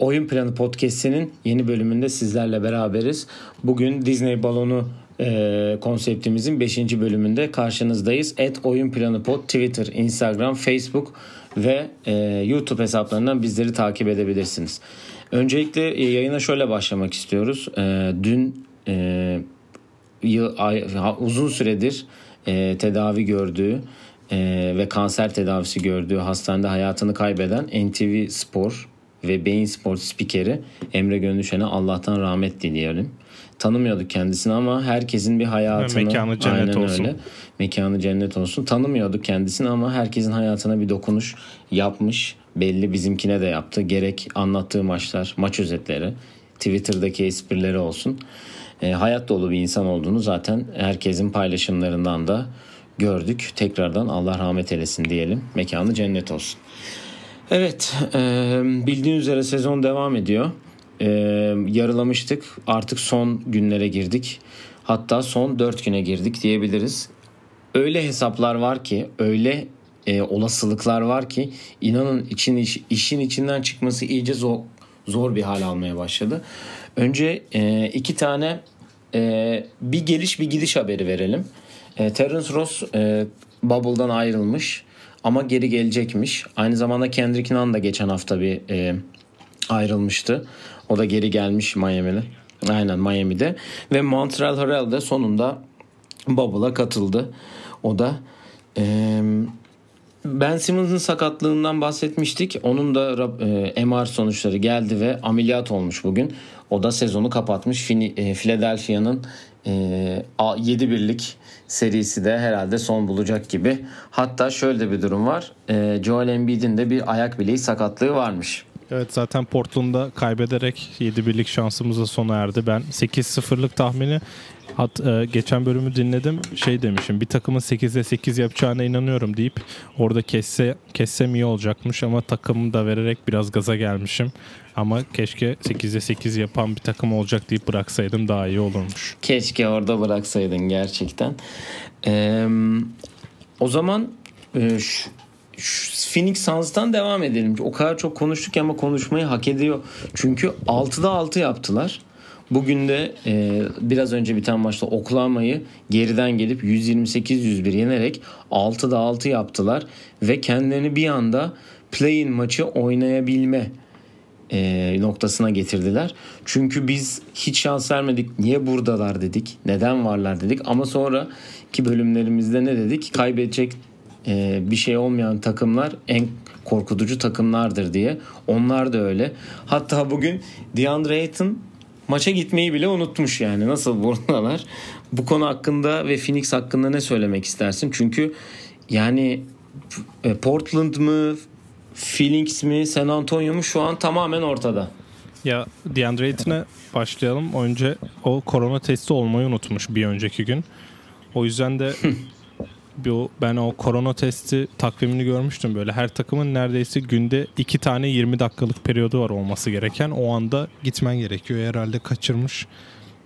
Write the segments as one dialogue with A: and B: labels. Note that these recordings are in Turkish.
A: Oyun Planı Podcast'inin yeni bölümünde sizlerle beraberiz. Bugün Disney Balonu e, konseptimizin 5. bölümünde karşınızdayız. Et Oyun Planı Pod Twitter, Instagram, Facebook ve e, YouTube hesaplarından bizleri takip edebilirsiniz. Öncelikle e, yayına şöyle başlamak istiyoruz. E, dün e, yıl, ay, uzun süredir e, tedavi gördüğü e, ve kanser tedavisi gördüğü hastanede hayatını kaybeden NTV Spor ve Beyin Spor spikeri Emre Gönlüşen'e Allah'tan rahmet dileyelim. Tanımıyorduk kendisini ama herkesin bir hayatını
B: mekanı cennet
A: aynen
B: olsun.
A: öyle. Mekanı cennet olsun. Tanımıyorduk kendisini ama herkesin hayatına bir dokunuş yapmış. Belli bizimkine de yaptı. Gerek anlattığı maçlar, maç özetleri, Twitter'daki esprileri olsun. E, hayat dolu bir insan olduğunu zaten herkesin paylaşımlarından da gördük. Tekrardan Allah rahmet eylesin diyelim. Mekanı cennet olsun. Evet, e, bildiğiniz üzere sezon devam ediyor. E, yarılamıştık. Artık son günlere girdik. Hatta son 4 güne girdik diyebiliriz. Öyle hesaplar var ki, öyle e, olasılıklar var ki inanın için iş, işin içinden çıkması iyice zor, zor bir hal almaya başladı. Önce e, iki tane bir geliş bir gidiş haberi verelim. Terence Ross e, Bubble'dan ayrılmış ama geri gelecekmiş. Aynı zamanda Kendrick Nunn da geçen hafta bir e, ayrılmıştı. O da geri gelmiş Miami'de. Aynen Miami'de. Ve Montreal Harrell de sonunda Bubble'a katıldı. O da e, Ben Simmons'ın sakatlığından bahsetmiştik. Onun da e, MR sonuçları geldi ve ameliyat olmuş bugün. O da sezonu kapatmış. E, Philadelphia'nın e, a- 7 birlik serisi de herhalde son bulacak gibi. Hatta şöyle bir durum var. E, Joel Embiid'in de bir ayak bileği sakatlığı varmış.
B: Evet zaten Portland'da kaybederek 7 birlik şansımıza sona erdi. Ben 8-0'lık tahmini hat, e, geçen bölümü dinledim. Şey demişim bir takımın 8'de 8 yapacağına inanıyorum deyip orada kesse, kessem iyi olacakmış ama takımı da vererek biraz gaza gelmişim. Ama keşke 8'de 8 yapan bir takım olacak deyip bıraksaydım daha iyi olurmuş.
A: Keşke orada bıraksaydın gerçekten. Ee, o zaman e, şu, şu Phoenix Suns'tan devam edelim. O kadar çok konuştuk ama konuşmayı hak ediyor. Çünkü 6'da 6 yaptılar. Bugün de e, biraz önce biten maçta Oklahoma'yı geriden gelip 128-101 yenerek 6'da 6 yaptılar. Ve kendilerini bir anda play-in maçı oynayabilme e, noktasına getirdiler. Çünkü biz hiç şans vermedik. Niye buradalar dedik. Neden varlar dedik. Ama sonraki bölümlerimizde ne dedik? Kaybedecek e, bir şey olmayan takımlar en korkutucu takımlardır diye. Onlar da öyle. Hatta bugün DeAndre Ayton maça gitmeyi bile unutmuş yani. Nasıl buradalar? Bu konu hakkında ve Phoenix hakkında ne söylemek istersin? Çünkü yani e, Portland mı Phoenix mi San Antonio mu şu an tamamen ortada.
B: Ya DeAndre Ayton'a başlayalım. Önce o korona testi olmayı unutmuş bir önceki gün. O yüzden de bu ben o korona testi takvimini görmüştüm böyle. Her takımın neredeyse günde iki tane 20 dakikalık periyodu var olması gereken. O anda gitmen gerekiyor. Herhalde kaçırmış.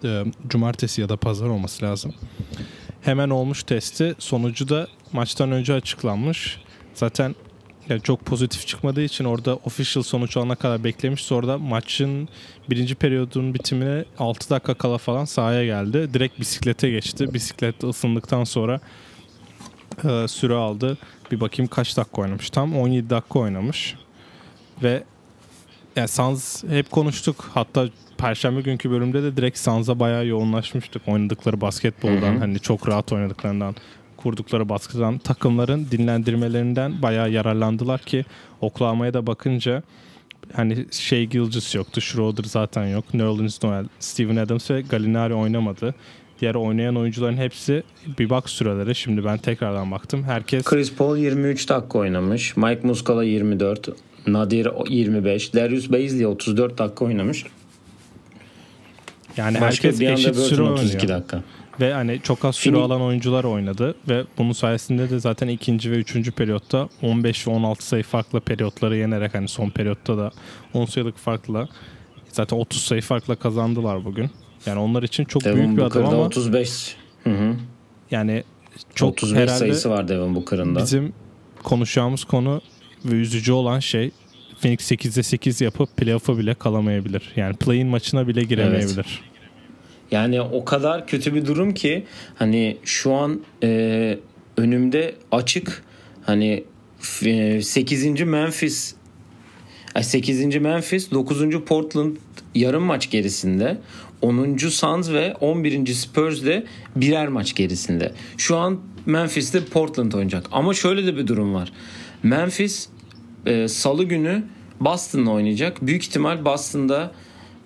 B: Ee, Cumartesi ya da pazar olması lazım. Hemen olmuş testi. Sonucu da maçtan önce açıklanmış. Zaten yani çok pozitif çıkmadığı için orada official sonuç alana kadar beklemiş. Sonra da maçın birinci periyodun bitimine 6 dakika kala falan sahaya geldi. Direkt bisiklete geçti. Bisiklette ısındıktan sonra e, süre aldı. Bir bakayım kaç dakika oynamış. Tam 17 dakika oynamış. Ve yani Suns hep konuştuk. Hatta Perşembe günkü bölümde de direkt Suns'a bayağı yoğunlaşmıştık. Oynadıkları basketboldan
A: Hı hı.
B: hani çok rahat oynadıklarından kurdukları baskıdan takımların dinlendirmelerinden bayağı yararlandılar ki Oklahoma'ya da bakınca hani şey Gilgis yoktu. Schroeder zaten yok. Nerlens Noel, Steven Adams ve Gallinari oynamadı. Diğer oynayan oyuncuların hepsi bir bak süreleri. Şimdi ben tekrardan baktım. Herkes
A: Chris Paul 23 dakika oynamış. Mike Muscala 24. Nadir 25. Darius Baisley 34 dakika oynamış.
B: yani
A: Başka
B: herkes
A: bir anda
B: eşit süre
A: Burton 32
B: oynuyor.
A: dakika.
B: Ve hani çok az süre alan oyuncular oynadı ve bunun sayesinde de zaten ikinci ve üçüncü periyotta 15 ve 16 sayı farklı periyotları yenerek hani son periyotta da 10 sayılık farkla zaten 30 sayı farkla kazandılar bugün. Yani onlar için çok büyük
A: Devin
B: bir adım ama
A: 35. Hı hı.
B: yani çok
A: 35
B: herhalde
A: sayısı var Devin Booker'ın da.
B: bizim konuşacağımız konu ve üzücü olan şey Phoenix 8'de 8 yapıp playoff'a bile kalamayabilir. Yani play-in maçına bile giremeyebilir.
A: Yani o kadar kötü bir durum ki hani şu an e, önümde açık hani e, 8. Memphis ay 8. Memphis 9. Portland yarım maç gerisinde 10. Suns ve 11. Spurs de birer maç gerisinde. Şu an Memphis'te Portland oynayacak. Ama şöyle de bir durum var. Memphis e, salı günü Boston'la oynayacak. Büyük ihtimal Boston'da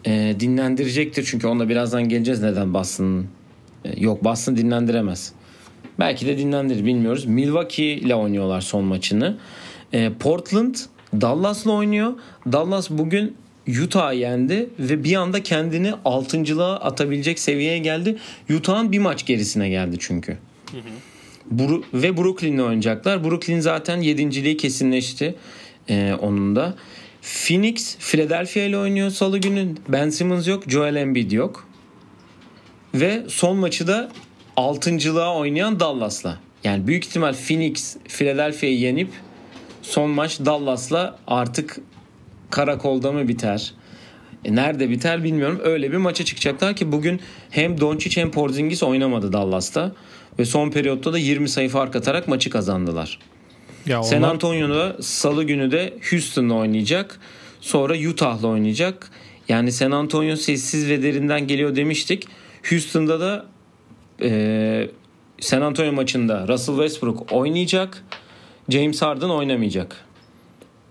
A: e, dinlendirecektir. Çünkü onda birazdan geleceğiz neden Boston e, yok Boston dinlendiremez. Belki de dinlendirir bilmiyoruz. Milwaukee ile oynuyorlar son maçını. E, Portland Dallas'la oynuyor. Dallas bugün Utah'ı yendi ve bir anda kendini altıncılığa atabilecek seviyeye geldi. Utah'ın bir maç gerisine geldi çünkü. Bru- ve Brooklyn'le oynayacaklar. Brooklyn zaten yedinciliği kesinleşti e, onun da. Phoenix Philadelphia ile oynuyor salı günü. Ben Simmons yok, Joel Embiid yok. Ve son maçı da altıncılığa oynayan Dallas'la. Yani büyük ihtimal Phoenix Philadelphia'yı yenip son maç Dallas'la artık karakolda mı biter? E nerede biter bilmiyorum. Öyle bir maça çıkacaklar ki bugün hem Doncic hem Porzingis oynamadı Dallas'ta. Ve son periyotta da 20 sayı fark atarak maçı kazandılar.
B: Ya
A: San
B: onlar-
A: Antonio'da salı günü de Houston'la oynayacak. Sonra Utah'la oynayacak. Yani San Antonio sessiz ve derinden geliyor demiştik. Houston'da da e, San Antonio maçında Russell Westbrook oynayacak. James Harden oynamayacak.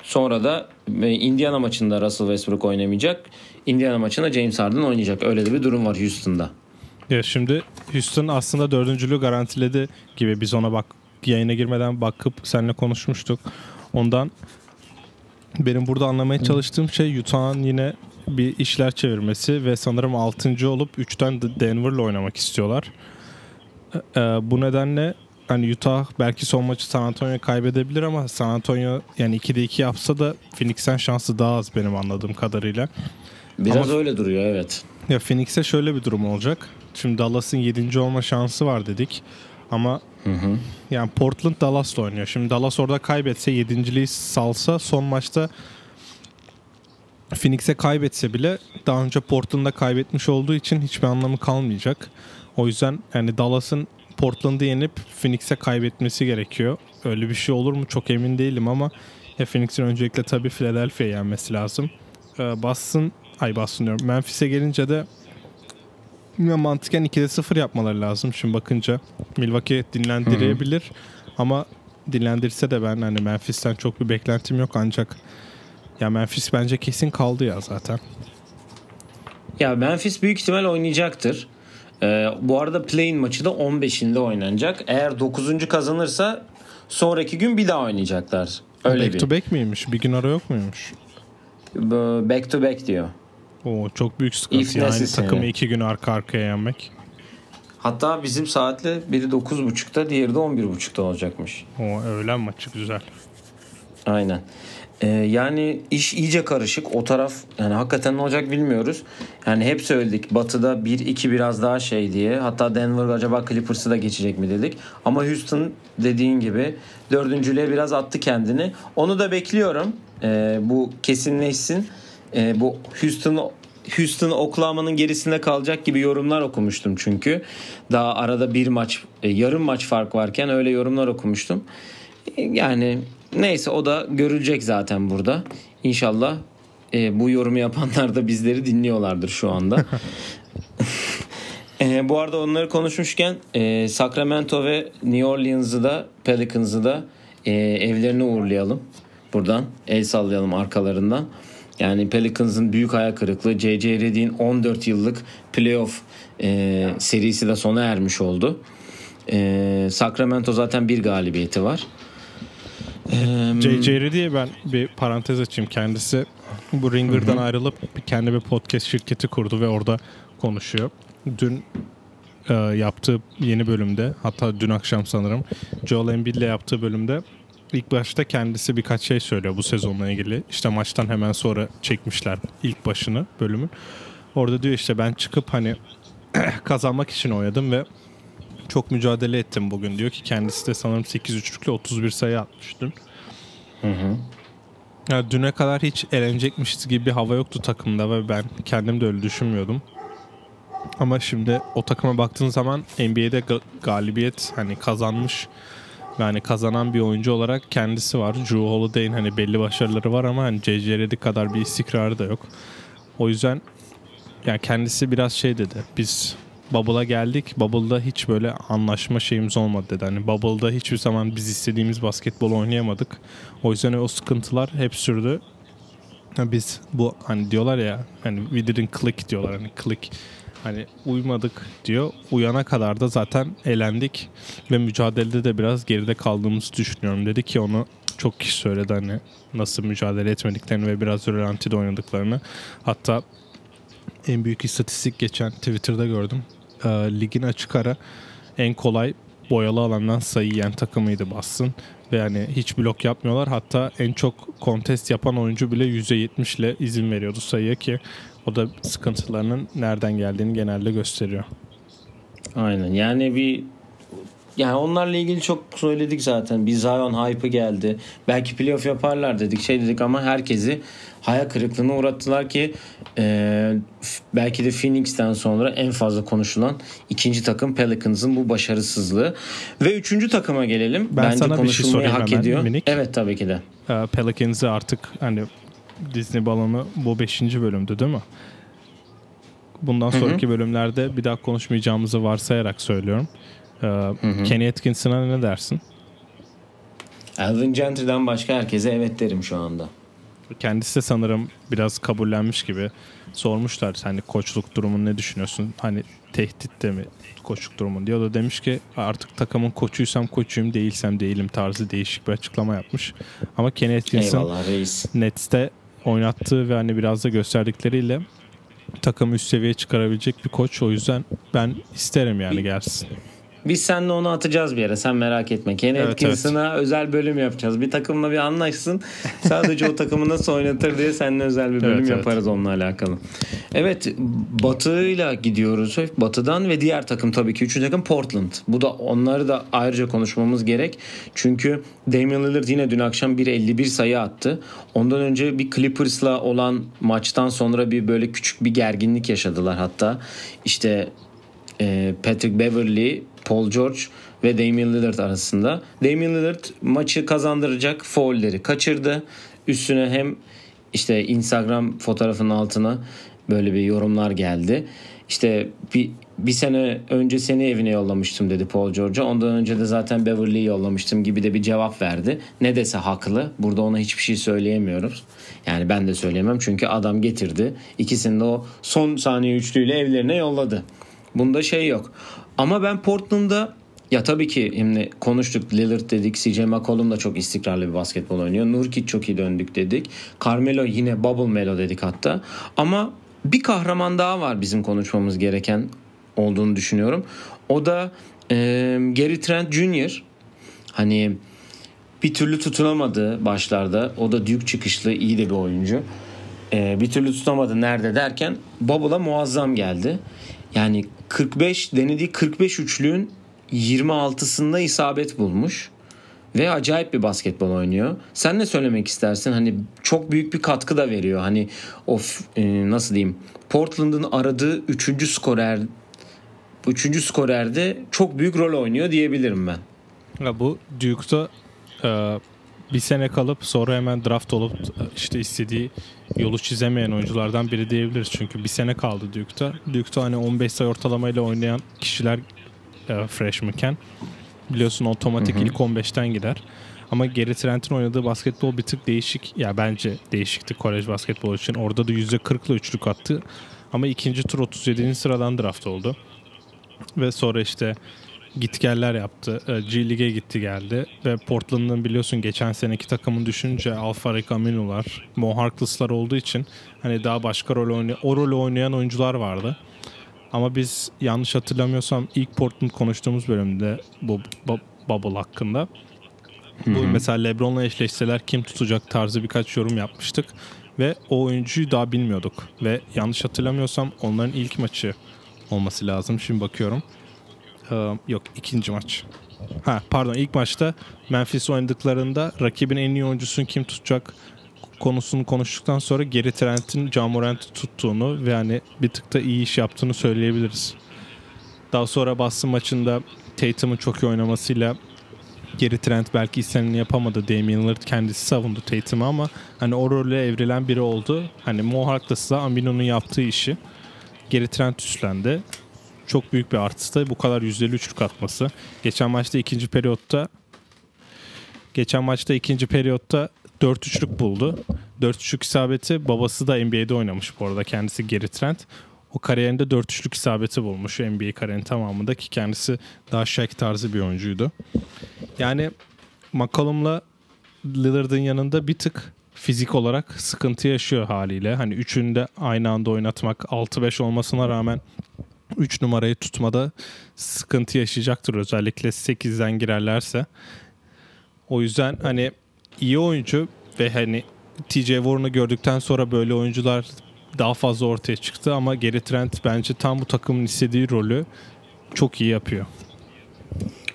A: Sonra da e, Indiana maçında Russell Westbrook oynamayacak. Indiana maçında James Harden oynayacak. Öyle de bir durum var Houston'da.
B: Ya şimdi Houston aslında dördüncülüğü garantiledi gibi biz ona bak yayına girmeden bakıp seninle konuşmuştuk. Ondan benim burada anlamaya çalıştığım şey Utah'ın yine bir işler çevirmesi ve sanırım 6. olup 3'ten de Denver'la oynamak istiyorlar. Ee, bu nedenle hani Utah belki son maçı San Antonio kaybedebilir ama San Antonio yani 2'de 2 yapsa da Phoenix'ten şansı daha az benim anladığım kadarıyla.
A: Biraz
B: Ama-
A: öyle duruyor evet.
B: Ya Phoenix'e şöyle bir durum olacak. Şimdi Dallas'ın 7. olma şansı var dedik. Ama yani Portland Dallas'la oynuyor. Şimdi Dallas orada kaybetse 7.liği salsa son maçta Phoenix'e kaybetse bile daha önce Portland'da kaybetmiş olduğu için hiçbir anlamı kalmayacak. O yüzden yani Dallas'ın Portland'ı yenip Phoenix'e kaybetmesi gerekiyor. Öyle bir şey olur mu çok emin değilim ama ya Phoenix'in öncelikle tabii Philadelphia'yı yenmesi lazım. Ee, Boston, ay Boston diyorum. Memphis'e gelince de bilmiyorum, mantıken 2'de 0 yapmaları lazım. Şimdi bakınca Milwaukee dinlendirebilir ama dinlendirse de ben hani Memphis'ten çok bir beklentim yok ancak ya Memphis bence kesin kaldı ya zaten.
A: Ya Memphis büyük ihtimal oynayacaktır. Ee, bu arada play-in maçı da 15'inde oynanacak. Eğer 9. kazanırsa sonraki gün bir daha oynayacaklar. Öyle
B: back
A: bir.
B: to back miymiş? Bir gün ara yok muymuş?
A: Back to back diyor.
B: Oo çok büyük sıkıntı yani takımı iki gün arka arkaya yenmek.
A: Hatta bizim saatle biri 9.30'da diğeri de 11.30'da olacakmış.
B: O öğlen maçı güzel.
A: Aynen. Ee, yani iş iyice karışık. O taraf yani hakikaten ne olacak bilmiyoruz. Yani hep söyledik Batı'da 1-2 biraz daha şey diye. Hatta Denver acaba Clippers'ı da geçecek mi dedik. Ama Houston dediğin gibi dördüncülüğe biraz attı kendini. Onu da bekliyorum. Ee, bu kesinleşsin. Ee, bu Houston Houston Oklahoma'nın gerisinde kalacak gibi yorumlar okumuştum çünkü. Daha arada bir maç, e, yarım maç fark varken öyle yorumlar okumuştum. E, Yani neyse o da görülecek zaten burada. İnşallah e, bu yorumu yapanlar da bizleri dinliyorlardır şu anda. E, bu arada onları konuşmuşken e, Sacramento ve New Orleans'ı da Pelicans'ı da e, evlerine uğurlayalım. Buradan el sallayalım arkalarından. Yani Pelicans'ın büyük hayal kırıklığı J.J. Redick'in 14 yıllık playoff e, serisi de sona ermiş oldu. E, Sacramento zaten bir galibiyeti var. E,
B: JJ diye ben bir parantez açayım. Kendisi bu Ringer'dan ayrılıp bir- kendi bir podcast şirketi kurdu ve orada konuşuyor. Dün e, yaptığı yeni bölümde hatta dün akşam sanırım Joel Embiid'le yaptığı bölümde ilk başta kendisi birkaç şey söylüyor bu sezonla ilgili. İşte maçtan hemen sonra çekmişler ilk başını bölümün. Orada diyor işte ben çıkıp hani kazanmak için oynadım ve çok mücadele ettim bugün diyor ki kendisi de sanırım 8 üçlükle 31 sayı atmış dün. Ya düne kadar hiç elenecekmişiz gibi bir hava yoktu takımda ve ben kendim de öyle düşünmüyordum. Ama şimdi o takıma baktığın zaman NBA'de ga- galibiyet hani kazanmış yani kazanan bir oyuncu olarak kendisi var. Drew Holiday'in hani belli başarıları var ama hani JJ Redick kadar bir istikrarı da yok. O yüzden yani kendisi biraz şey dedi. Biz Bubble'a geldik. Bubble'da hiç böyle anlaşma şeyimiz olmadı dedi. Hani Bubble'da hiçbir zaman biz istediğimiz basketbol oynayamadık. O yüzden o sıkıntılar hep sürdü. Ha Biz bu hani diyorlar ya hani we didn't click diyorlar hani click hani uymadık diyor. Uyana kadar da zaten elendik ve mücadelede de biraz geride kaldığımızı düşünüyorum dedi ki onu çok kişi söyledi hani nasıl mücadele etmediklerini ve biraz rölantide oynadıklarını. Hatta en büyük istatistik geçen Twitter'da gördüm. Ee, ligin açık ara en kolay boyalı alandan sayı yiyen takımıydı Boston. Yani hiç blok yapmıyorlar. Hatta en çok kontest yapan oyuncu bile %70 ile izin veriyordu sayıya ki o da sıkıntılarının nereden geldiğini genelde gösteriyor.
A: Aynen. Yani bir yani onlarla ilgili çok söyledik zaten. Bir Zion hype'ı geldi. Belki playoff yaparlar dedik, şey dedik ama herkesi hayal kırıklığına uğrattılar ki e, belki de Phoenix'ten sonra en fazla konuşulan ikinci takım Pelicans'ın bu başarısızlığı. Ve üçüncü takıma gelelim.
B: Ben
A: Bence
B: sana bir şey sorayım
A: hak
B: hemen,
A: ediyor.
B: minik.
A: Evet tabii ki de.
B: Ee, Pelicans'ı artık hani Disney balonu bu 5. bölümdü değil mi? Bundan sonraki bölümlerde bir daha konuşmayacağımızı varsayarak söylüyorum. Ee, Kenny Atkinson'a ne dersin?
A: Alvin Gentry'den başka herkese evet derim şu anda.
B: Kendisi de sanırım biraz kabullenmiş gibi sormuşlar hani koçluk durumun ne düşünüyorsun? Hani tehdit de mi koçluk durumun diyor. Da demiş ki artık takımın koçuysam koçuyum değilsem değilim tarzı değişik bir açıklama yapmış. Ama Kenny Atkinson. Nets'te oynattığı ve hani biraz da gösterdikleriyle takımı üst seviyeye çıkarabilecek bir koç. O yüzden ben isterim yani gelsin.
A: Biz seninle onu atacağız bir yere sen merak etme. Kenny
B: Evet,
A: Atkinson'a özel bölüm yapacağız. Bir takımla bir anlaşsın. Sadece o takımı nasıl oynatır diye seninle özel bir bölüm
B: Evet, evet.
A: yaparız onunla alakalı. Evet Batı'yla gidiyoruz. Batı'dan ve diğer takım tabii ki. Üçüncü takım Portland. Bu da onları da ayrıca konuşmamız gerek. Çünkü Damian Lillard yine dün akşam 1.51 sayı attı. Ondan önce bir Clippers'la olan maçtan sonra bir böyle küçük bir gerginlik yaşadılar hatta. İşte e, Patrick Beverly, Paul George ve Damian Lillard arasında. Damian Lillard maçı kazandıracak foulleri kaçırdı. Üstüne hem işte Instagram fotoğrafının altına böyle bir yorumlar geldi. İşte bir, bir sene önce seni evine yollamıştım dedi Paul George'a. Ondan önce de zaten Beverly'yi yollamıştım gibi de bir cevap verdi. Ne dese haklı. Burada ona hiçbir şey söyleyemiyoruz. Yani ben de söyleyemem çünkü adam getirdi. İkisini de o son saniye üçlüyle evlerine yolladı. Bunda şey yok. Ama ben Portland'da ya tabii ki şimdi konuştuk Lillard dedik, CJ McCollum da çok istikrarlı bir basketbol oynuyor. Nurkic çok iyi döndük dedik. Carmelo yine Bubble Melo dedik hatta. Ama bir kahraman daha var bizim konuşmamız gereken olduğunu düşünüyorum. O da e, Gary Trent Jr. Hani bir türlü tutunamadı başlarda. O da Duke çıkışlı iyi de bir oyuncu. Ee, bir türlü tutamadı nerede derken Bubble'a muazzam geldi. Yani 45 denediği 45 üçlüğün 26'sında isabet bulmuş. Ve acayip bir basketbol oynuyor. Sen ne söylemek istersin? Hani çok büyük bir katkı da veriyor. Hani of e, nasıl diyeyim? Portland'ın aradığı 3. skorer 3. skorerde çok büyük rol oynuyor diyebilirim ben.
B: Ya bu Duke'da e, bir sene kalıp sonra hemen draft olup e, işte istediği yolu çizemeyen oyunculardan biri diyebiliriz. Çünkü bir sene kaldı Duke'da. Duke'da hani 15 sayı ortalamayla oynayan kişiler e, freshmanken biliyorsun otomatik ilk 15'ten gider. Ama Gary Trent'in oynadığı basketbol bir tık değişik. Ya bence değişikti kolej basketbol için. Orada da %40'la üçlük attı. Ama ikinci tur 37. sıradan draft oldu. Ve sonra işte gitgeller yaptı. E, G League'e gitti geldi. Ve Portland'ın biliyorsun geçen seneki takımın düşünce Alfarik Aminu'lar, Mo Harkless'lar olduğu için hani daha başka rol oynayan, o rolü oynayan oyuncular vardı. Ama biz yanlış hatırlamıyorsam ilk Portland konuştuğumuz bölümde bu bu- bubble hakkında bu mesela LeBron'la eşleşseler kim tutacak tarzı birkaç yorum yapmıştık ve o oyuncuyu daha bilmiyorduk ve yanlış hatırlamıyorsam onların ilk maçı olması lazım. Şimdi bakıyorum. Ee, yok ikinci maç. Ha pardon ilk maçta Memphis oynadıklarında rakibin en iyi oyuncusunu kim tutacak konusunu konuştuktan sonra geri Trent'in Camorant'ı tuttuğunu ve hani bir tık da iyi iş yaptığını söyleyebiliriz. Daha sonra Boston maçında Tatum'un çok iyi oynamasıyla geri Trent belki isteneni yapamadı. Damian Lillard kendisi savundu Tatum'u ama hani o role evrilen biri oldu. Hani Mo Harkless da Amino'nun yaptığı işi geri Trent üstlendi. Çok büyük bir artısı da bu kadar yüzdeli üçlük atması. Geçen maçta ikinci periyotta geçen maçta ikinci periyotta 4 üçlük buldu. 4 üçlük isabeti babası da NBA'de oynamış bu arada. Kendisi Gary Trent. O kariyerinde 4 üçlük isabeti bulmuş NBA kariyerinin tamamında ki kendisi daha Shaq tarzı bir oyuncuydu. Yani McCollum'la Lillard'ın yanında bir tık fizik olarak sıkıntı yaşıyor haliyle. Hani üçünü de aynı anda oynatmak 6-5 olmasına rağmen 3 numarayı tutmada sıkıntı yaşayacaktır. Özellikle 8'den girerlerse. O yüzden hani iyi oyuncu ve hani TJ Warren'ı gördükten sonra böyle oyuncular daha fazla ortaya çıktı ama Gary Trent bence tam bu takımın istediği rolü çok iyi yapıyor.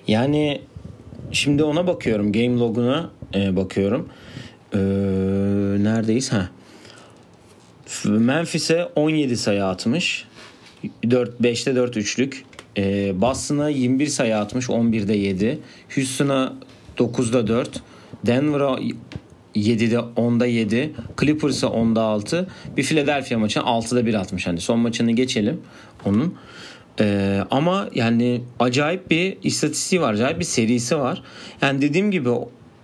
A: Yani şimdi ona bakıyorum. Game log'una e, bakıyorum. Ee, neredeyiz? Ha. Memphis'e 17 sayı atmış. 4 5'te 4 üçlük. Ee, Boston'a 21 sayı atmış. 11'de 7. Houston'a 9'da 4. Denver'a 7'de 10'da 7. Clippers'a 10'da 6. Bir Philadelphia maçına 6'da 1 atmış. Hani son maçını geçelim onun. Ee, ama yani acayip bir istatistiği var. Acayip bir serisi var. Yani dediğim gibi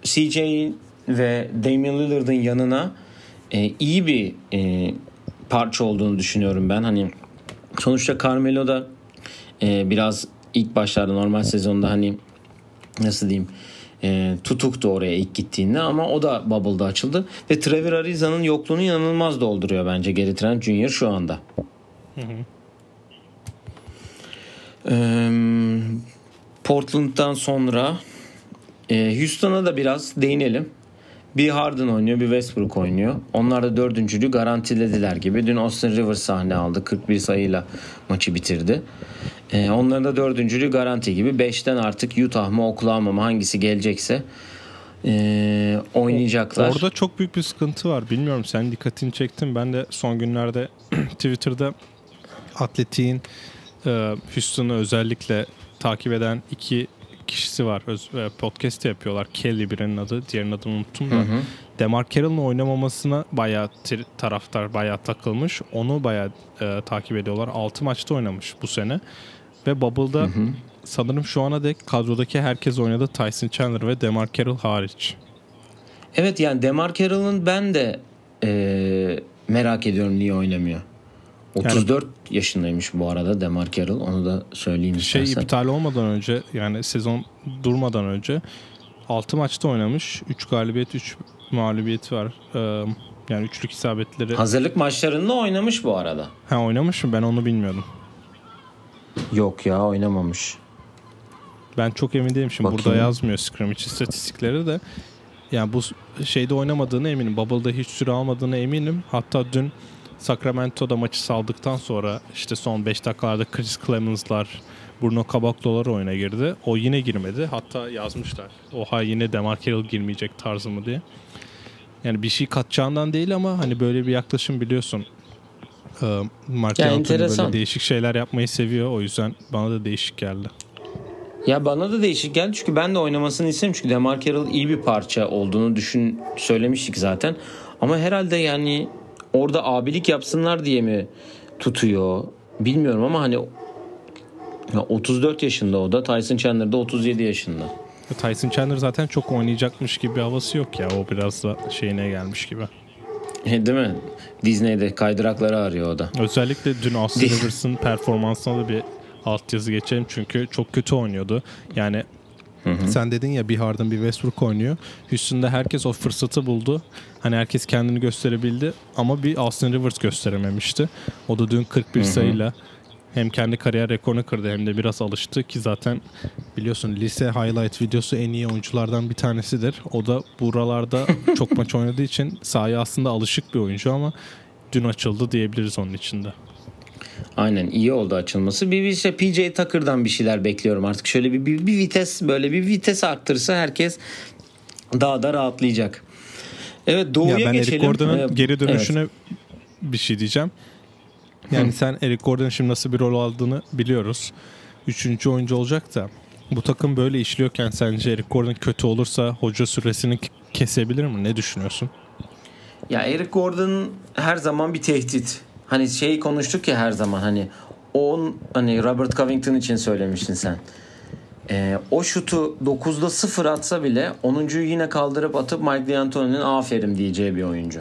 A: CJ ve Damian Lillard'ın yanına e, iyi bir e, parça olduğunu düşünüyorum ben. Hani sonuçta Carmelo da e, biraz ilk başlarda normal sezonda hani nasıl diyeyim e, tutuktu oraya ilk gittiğinde ama o da Bubble'da açıldı ve Trevor Ariza'nın yokluğunu inanılmaz dolduruyor bence Gary Trent Jr. şu anda. Hı hı. Ee, Portland'dan sonra e, Houston'a da biraz değinelim. Bir Harden oynuyor, bir Westbrook oynuyor. Onlar da dördüncülüğü garantilediler gibi. Dün Austin Rivers sahne aldı. 41 sayıyla maçı bitirdi. Ee, onların da dördüncülüğü garanti gibi. Beşten artık Utah mı Oklahoma mı hangisi gelecekse e, oynayacaklar.
B: Orada çok büyük bir sıkıntı var. Bilmiyorum sen dikkatini çektin. Ben de son günlerde Twitter'da Atletik'in e, Houston'u özellikle takip eden iki kişisi var. Öz, e, podcast yapıyorlar. Kelly birinin adı. Diğerinin adını unuttum da. Hı hı. Demar Carroll'ın oynamamasına bayağı taraftar bayağı takılmış. Onu bayağı e, takip ediyorlar. 6 maçta oynamış bu sene. Ve Bubble'da hı hı. sanırım şu ana dek kadrodaki herkes oynadı. Tyson Chandler ve Demar Carroll hariç.
A: Evet yani Demar Carroll'ın ben de e, merak ediyorum niye oynamıyor. 34 yani, yaşındaymış bu arada Demar Carroll. Onu da söyleyeyim
B: şey istersen. iptal olmadan önce yani sezon durmadan önce 6 maçta oynamış. 3 galibiyet 3 mağlubiyet var. Ee, yani üçlük isabetleri.
A: Hazırlık maçlarında oynamış bu arada.
B: Ha oynamış mı? Ben onu bilmiyordum.
A: Yok ya oynamamış.
B: Ben çok emin değilim şimdi. Bakayım. Burada yazmıyor scrimmage istatistikleri de. Yani bu şeyde oynamadığını eminim. Bubble'da hiç süre almadığını eminim. Hatta dün Sacramento'da maçı saldıktan sonra işte son 5 dakikalarda Chris Clemens'lar, Bruno Caboclo'lar oyuna girdi. O yine girmedi. Hatta yazmışlar. Oha yine Demar Carroll girmeyecek tarzı mı diye. Yani bir şey katacağından değil ama hani böyle bir yaklaşım biliyorsun. Ee, Mark yani böyle değişik şeyler yapmayı seviyor. O yüzden bana da değişik geldi.
A: Ya bana da değişik geldi çünkü ben de oynamasını istedim çünkü Demar Carroll iyi bir parça olduğunu düşün söylemiştik zaten. Ama herhalde yani orada abilik yapsınlar diye mi tutuyor bilmiyorum ama hani 34 yaşında o da Tyson Chandler da 37 yaşında.
B: Tyson Chandler zaten çok oynayacakmış gibi havası yok ya. O biraz da şeyine gelmiş gibi.
A: E, değil mi? Disney'de kaydırakları arıyor o da.
B: Özellikle dün Austin Rivers'ın performansına da bir altyazı geçelim. Çünkü çok kötü oynuyordu. Yani Hı hı. Sen dedin ya bir Harden bir Westbrook oynuyor. Houston'da herkes o fırsatı buldu. Hani herkes kendini gösterebildi ama bir Austin Rivers gösterememişti. O da dün 41 hı hı. sayıyla hem kendi kariyer rekorunu kırdı hem de biraz alıştı ki zaten biliyorsun lise highlight videosu en iyi oyunculardan bir tanesidir. O da buralarda çok maç oynadığı için sahaya aslında alışık bir oyuncu ama dün açıldı diyebiliriz onun içinde.
A: Aynen iyi oldu açılması. Bir, bir işte PJ Tucker'dan bir şeyler bekliyorum artık. Şöyle bir, bir, bir vites böyle bir vites arttırsa herkes daha da rahatlayacak. Evet Doğu'ya
B: Ya ben
A: geçelim.
B: Eric Gordon'ın
A: Ee,
B: geri dönüşüne
A: evet.
B: bir şey diyeceğim. Yani sen Eric Gordon'ın şimdi nasıl bir rol aldığını biliyoruz. Üçüncü oyuncu olacak da bu takım böyle işliyorken sence Eric Gordon kötü olursa hoca süresini kesebilir mi? Ne düşünüyorsun?
A: Ya Eric Gordon her zaman bir tehdit. Hani şey konuştuk ya her zaman hani on hani Robert Covington için söylemiştin sen. Ee, o şutu 9'da 0 atsa bile 10.yu yine kaldırıp atıp Mike D'Antoni'nin aferin diyeceği bir oyuncu.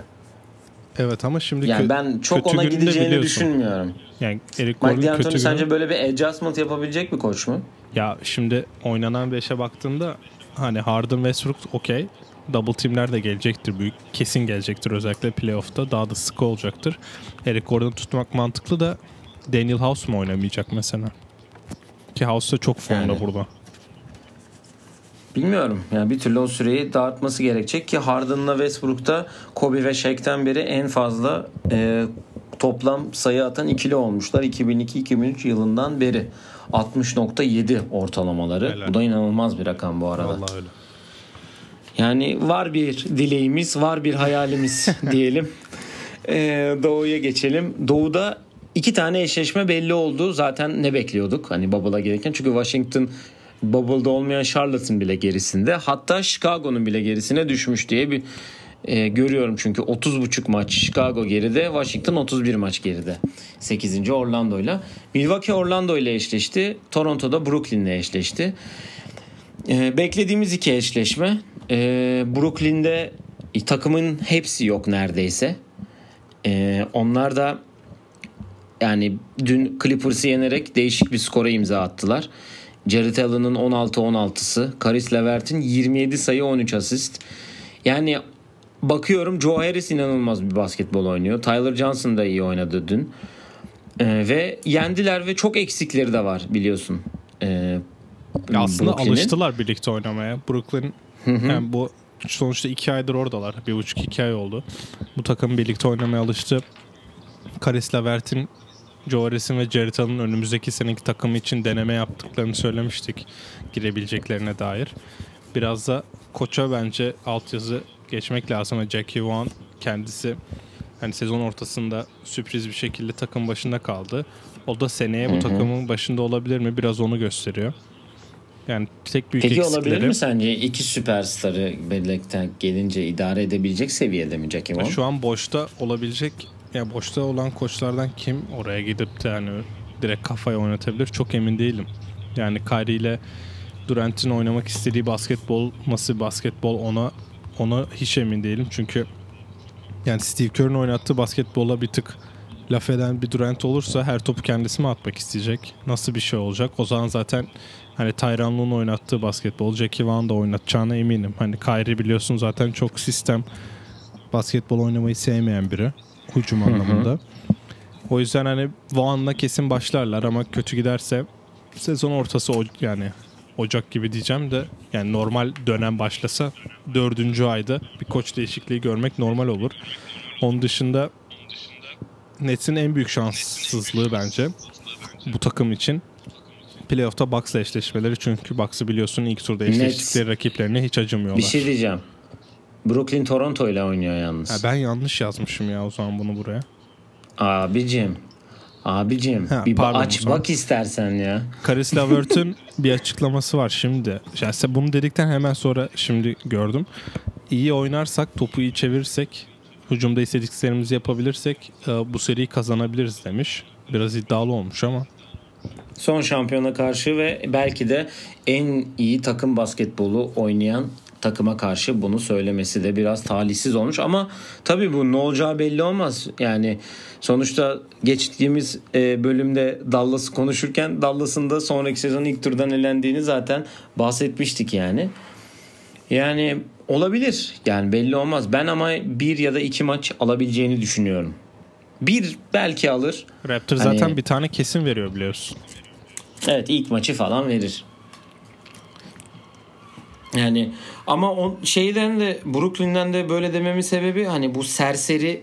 B: Evet ama şimdi
A: Yani ben çok
B: kötü
A: ona gideceğini
B: biliyorsun.
A: düşünmüyorum.
B: Yani Eric
A: Mike D'Antoni
B: kötü günü.
A: sence böyle bir adjustment yapabilecek bir koç mu?
B: Ya şimdi oynanan 5'e baktığında hani Harden Westbrook okey. Double teamler de gelecektir büyük. Kesin gelecektir özellikle playoff'ta. Daha da sıkı olacaktır. Eric Gordon'u tutmak mantıklı da Daniel House mu oynamayacak mesela? Ki House da çok formda
A: Yani.
B: burada.
A: Bilmiyorum. Yani bir türlü o süreyi dağıtması gerekecek ki Harden'la Westbrook'ta Kobe ve Shaq'ten beri en fazla e, toplam sayı atan ikili olmuşlar 2002-2003 yılından beri. 60.7 ortalamaları.
B: Helal.
A: Bu da inanılmaz bir rakam bu arada.
B: Vallahi öyle.
A: Yani var bir dileğimiz, var bir hayalimiz diyelim. Ee, Doğu'ya geçelim. Doğu'da iki tane eşleşme belli oldu. Zaten ne bekliyorduk hani Bubble'a gelirken. Çünkü Washington Bubble'da olmayan Charlotte'ın bile gerisinde. Hatta Chicago'nun bile gerisine düşmüş diye bir e, görüyorum. Çünkü 30.5 maç Chicago geride, Washington 31 maç geride. 8. Orlando'yla. Milwaukee Orlando ile eşleşti. Toronto'da Brooklyn'le eşleşti. Ee, beklediğimiz iki eşleşme. Ee, Brooklyn'de e, takımın hepsi yok neredeyse. Ee, onlar da yani dün Clippers'ı yenerek değişik bir skora imza attılar. Jared Allen'ın 16-16'sı, Karis Levert'in 27 sayı 13 asist. Yani bakıyorum Joe Harris inanılmaz bir basketbol oynuyor. Tyler Johnson da iyi oynadı dün. Ee, ve yendiler ve çok eksikleri de var biliyorsun. Ee,
B: Ya aslında
A: Brooklyn'in.
B: alıştılar birlikte oynamaya. Brooklyn yani bu sonuçta iki aydır oradalar. Bir buçuk iki ay oldu. Bu takım birlikte oynamaya alıştı. Karis Levert'in Joe Harris'in ve Allen'ın önümüzdeki seneki takımı için deneme yaptıklarını söylemiştik. Girebileceklerine dair. Biraz da koça bence altyazı geçmek lazım. Jackie Vaughn kendisi hani sezon ortasında sürpriz bir şekilde takım başında kaldı. O da seneye bu takımın başında olabilir mi? Biraz onu gösteriyor. Yani tek büyük
A: Peki
B: eksikleri.
A: olabilir mi sence iki süperstarı birlikte gelince idare edebilecek seviyede mi Jackie
B: Ya
A: Vaughn?
B: Şu an boşta olabilecek ya boşta olan koçlardan kim oraya gidip de yani direkt kafaya oynatabilir çok emin değilim. Yani Kyrie ile Durant'in oynamak istediği basketbol nasıl basketbol ona ona hiç emin değilim. Çünkü yani Steve Kerr'ın oynattığı basketbola bir tık laf eden bir Durant olursa her topu kendisi mi atmak isteyecek? Nasıl bir şey olacak? O zaman zaten hani Tyronn Lue'nun oynattığı basketbol Jackie Vaughn da oynatacağına eminim. Hani Kyrie biliyorsun zaten çok sistem basketbol oynamayı sevmeyen biri hücum anlamında. O yüzden hani Vaughn'la kesin başlarlar ama kötü giderse sezon ortası o, yani Ocak gibi diyeceğim de yani normal dönem başlasa dördüncü ayda bir koç değişikliği görmek normal olur. Onun dışında Nets'in en büyük şanssızlığı bence bu takım için playoff'ta Bucks'la eşleşmeleri çünkü Bucks'ı biliyorsun ilk turda eşleştikleri rakiplerine hiç acımıyorlar.
A: Bir şey diyeceğim. Brooklyn Toronto ile oynuyor yalnız.
B: Ha, ben yanlış yazmışım ya o zaman bunu buraya.
A: Abicim. Abicim
B: Ha,
A: bir
B: pardon,
A: aç bak istersen ya.
B: Karis Levert'ün bir açıklaması var şimdi. Yani bunu dedikten hemen sonra şimdi gördüm. İyi oynarsak, topu iyi çevirirsek, hücumda istediklerimizi yapabilirsek e, bu seriyi kazanabiliriz demiş. Biraz iddialı olmuş ama.
A: Son şampiyona karşı ve belki de en iyi takım basketbolu oynayan takıma karşı bunu söylemesi de biraz talihsiz olmuş ama tabii bu ne olacağı belli olmaz. Yani sonuçta geçtiğimiz e, bölümde Dallas'ı konuşurken Dallas'ın da sonraki sezon ilk turdan elendiğini zaten bahsetmiştik yani. Yani olabilir. Yani belli olmaz. Ben ama bir ya da iki maç alabileceğini düşünüyorum. Bir belki alır.
B: Raptor
A: Hani-
B: zaten bir tane kesin veriyor biliyorsun.
A: Evet ilk maçı falan verir. Yani ama o şeyden de Brooklyn'den de böyle dememin sebebi hani bu serseri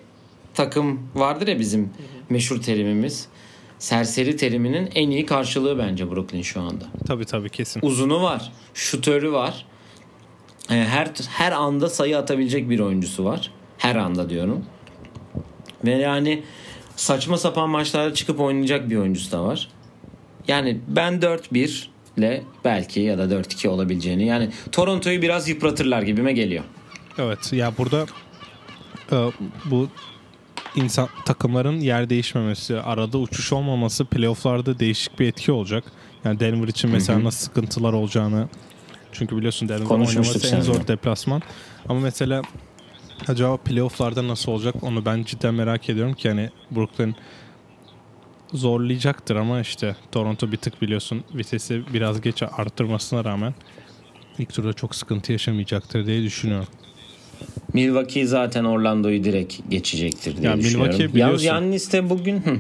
A: takım vardır ya bizim meşhur terimimiz. Serseri teriminin en iyi karşılığı bence Brooklyn şu anda.
B: Tabii tabii kesin.
A: Uzunu var, şutörü var. e, her her anda sayı atabilecek bir oyuncusu var. Her anda diyorum. Ve yani saçma sapan maçlarda çıkıp oynayacak bir oyuncusu da var. Yani ben 4-1 ile belki ya da 4-2 olabileceğini yani Toronto'yu biraz yıpratırlar gibime geliyor.
B: Evet ya burada e, bu insan takımların yer değişmemesi, arada uçuş olmaması playofflarda değişik bir etki olacak. Yani Denver için mesela nasıl sıkıntılar olacağını çünkü biliyorsun Denver oynaması en zor
A: seninle.
B: deplasman. Ama mesela acaba playofflarda nasıl olacak onu ben cidden merak ediyorum ki yani Brooklyn zorlayacaktır ama işte Toronto bir tık biliyorsun vitesi biraz geç arttırmasına rağmen ilk turda çok sıkıntı yaşamayacaktır diye düşünüyorum.
A: Milwaukee zaten Orlando'yu direkt geçecektir diye
B: Ya
A: düşünüyorum.
B: Milwaukee
A: Yalnız
B: biliyorsun.
A: Yannis de bugün hı,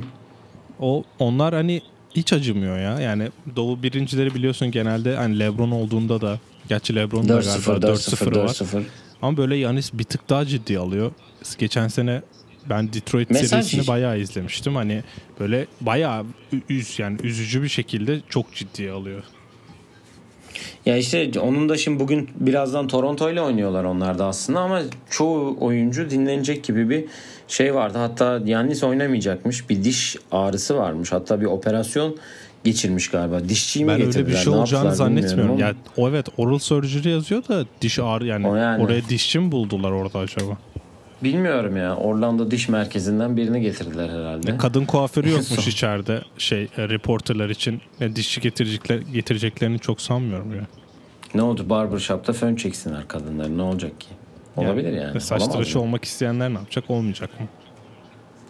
B: O onlar hani hiç acımıyor ya. Yani Doğu birincileri biliyorsun genelde hani LeBron olduğunda da gerçi LeBron da
A: 4-0
B: galiba
A: 4-0
B: 4-0 var.
A: 4-0.
B: Ama böyle Yanis bir tık daha ciddi alıyor. Geçen sene ben Detroit
A: Mesaj
B: serisini bayağı izlemiştim. Hani böyle bayağı üz yani üzücü bir şekilde çok ciddiye alıyor.
A: Ya işte onun da şimdi bugün birazdan Toronto ile oynuyorlar onlar da aslında ama çoğu oyuncu dinlenecek gibi bir şey vardı. Hatta Yannis oynamayacakmış. Bir diş ağrısı varmış. Hatta bir operasyon geçirmiş galiba. Dişçiyi mi
B: Ben öyle
A: getirdiler?
B: bir şey
A: ne
B: olacağını zannetmiyorum. Ya o evet oral surgery yazıyor da diş ağrı yani,
A: O yani.
B: oraya dişçi mi buldular orada acaba?
A: Bilmiyorum ya. Orlando Diş Merkezi'nden birini getirdiler herhalde.
B: Kadın kuaförü yokmuş içeride şey e, reporterlar için. E, dişçi getirecekler, getireceklerini çok sanmıyorum ya.
A: Ne oldu? Barbershop'ta fön çeksinler kadınlar. Ne olacak ki? Olabilir yani.
B: E, Saç tıraşı olmak isteyenler ne yapacak? Olmayacak mı?